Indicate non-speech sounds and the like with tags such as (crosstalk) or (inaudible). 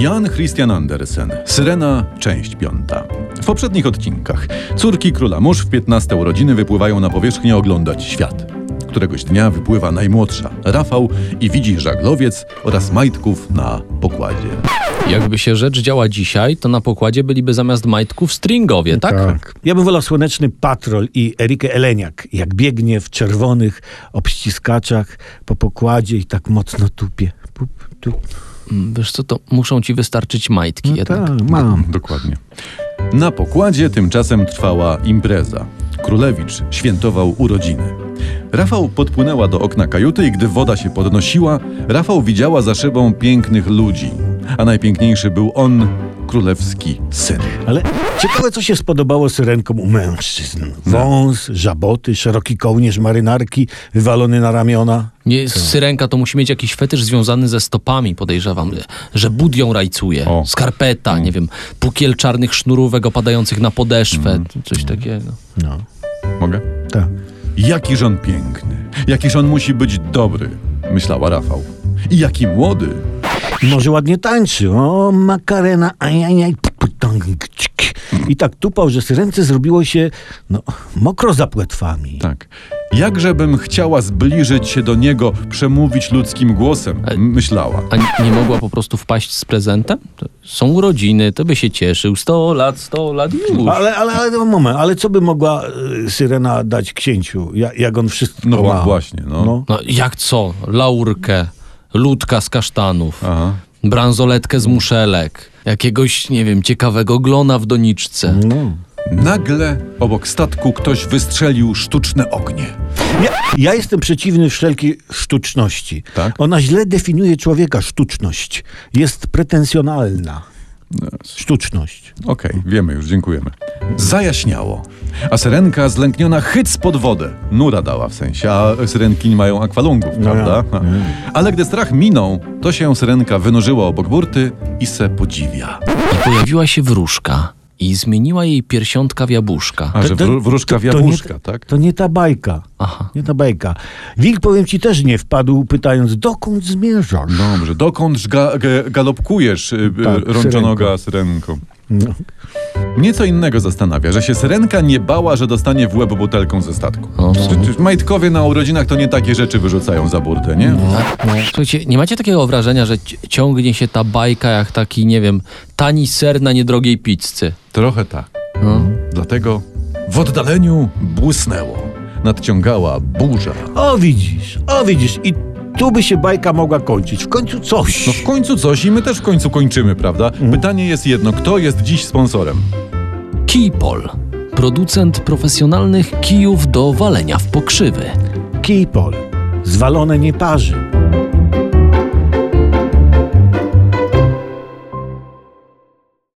Jan Christian Andersen, Syrena, część piąta. W poprzednich odcinkach córki króla mórz w 15 urodziny wypływają na powierzchnię oglądać świat. Któregoś dnia wypływa najmłodsza, Rafał, i widzi żaglowiec oraz majtków na pokładzie. Jakby się rzecz działa dzisiaj, to na pokładzie byliby zamiast majtków stringowie, tak? Ja bym wolał Słoneczny Patrol i Erikę Eleniak, jak biegnie w czerwonych obściskaczach po pokładzie i tak mocno tupie. Pup, tup. Wiesz co, to muszą ci wystarczyć majtki No jednak. tak, mam. (laughs) Dokładnie. Na pokładzie tymczasem trwała impreza. Królewicz świętował urodziny. Rafał podpłynęła do okna kajuty i gdy woda się podnosiła, Rafał widziała za szybą pięknych ludzi. A najpiękniejszy był on, królewski syn. Ale ciekawe, co się spodobało syrenkom u mężczyzn. Wąs, żaboty, szeroki kołnierz marynarki wywalony na ramiona. Nie, syrenka to musi mieć jakiś fetysz związany ze stopami, podejrzewam, że but ją rajcuje. O. Skarpeta, nie wiem, pukiel czarnych sznurówek opadających na podeszwę, coś takiego. No, Mogę? tak. Jakiż on piękny, jakiż on musi być dobry, myślała Rafał. I jaki młody. Może ładnie tańczy. O, makarena, ajajaj. I tak tupał, że syrence zrobiło się, no, mokro za płetwami. Tak. Jakżebym chciała zbliżyć się do niego, przemówić ludzkim głosem, Ale- myślała. A nie- nie mogła po prostu wpaść z prezentem? To Są urodziny, to by się cieszył. 100 lat, 100 lat już. Ale, ale, ale no, moment, ale co by mogła y, Syrena dać księciu, jak, jak on wszystko No ma? właśnie, no. No. No jak co? Laurkę, ludka z kasztanów, Aha. Bransoletkę z muszelek, jakiegoś, nie wiem, ciekawego glona w doniczce. No. Nagle obok statku ktoś wystrzelił sztuczne ognie. Ja, ja jestem przeciwny wszelkiej sztuczności. Tak? Ona źle definiuje człowieka, sztuczność. Jest pretensjonalna. Sztuczność. Okej, wiemy już, dziękujemy. Zajaśniało. A syrenka zlękniona chyt spod wodę. Nura dała w sensie, a syrenki nie mają akwalungów, No prawda? ja. Ale gdy strach minął, to się syrenka wynurzyła obok burty i se podziwia. I pojawiła się wróżka i zmieniła jej piersiątka w jabłuszka. A, że To- to- wró- wróżka w to jabłuszka, nie, tak? To nie ta bajka. Aha. Nie ta bajka. Wilk, powiem ci, też nie wpadł, pytając, dokąd zmierzasz? Dobrze, dokądż ga, ga, galopkujesz, y, Tak, rączonoga syrenko? No. Mnie co innego zastanawia, że się syrenka nie bała, że dostanie w łeb butelką ze statku. O. Czy- czy Majtkowie na urodzinach to nie takie rzeczy wyrzucają za burtę, nie? Słuchajcie, nie macie takiego wrażenia, że ci- ciągnie się ta bajka jak taki, nie wiem, tani ser na niedrogiej pizzy? Trochę tak. No. Dlatego w oddaleniu błysnęło. Nadciągała burza. O widzisz, o widzisz. I tu by się bajka mogła kończyć. W końcu coś. No w końcu coś i my też w końcu kończymy, prawda? Pytanie jest jedno, kto jest dziś sponsorem? Kijpol. Producent profesjonalnych kijów do walenia w pokrzywy. Kijpol. Zwalone nie parzy.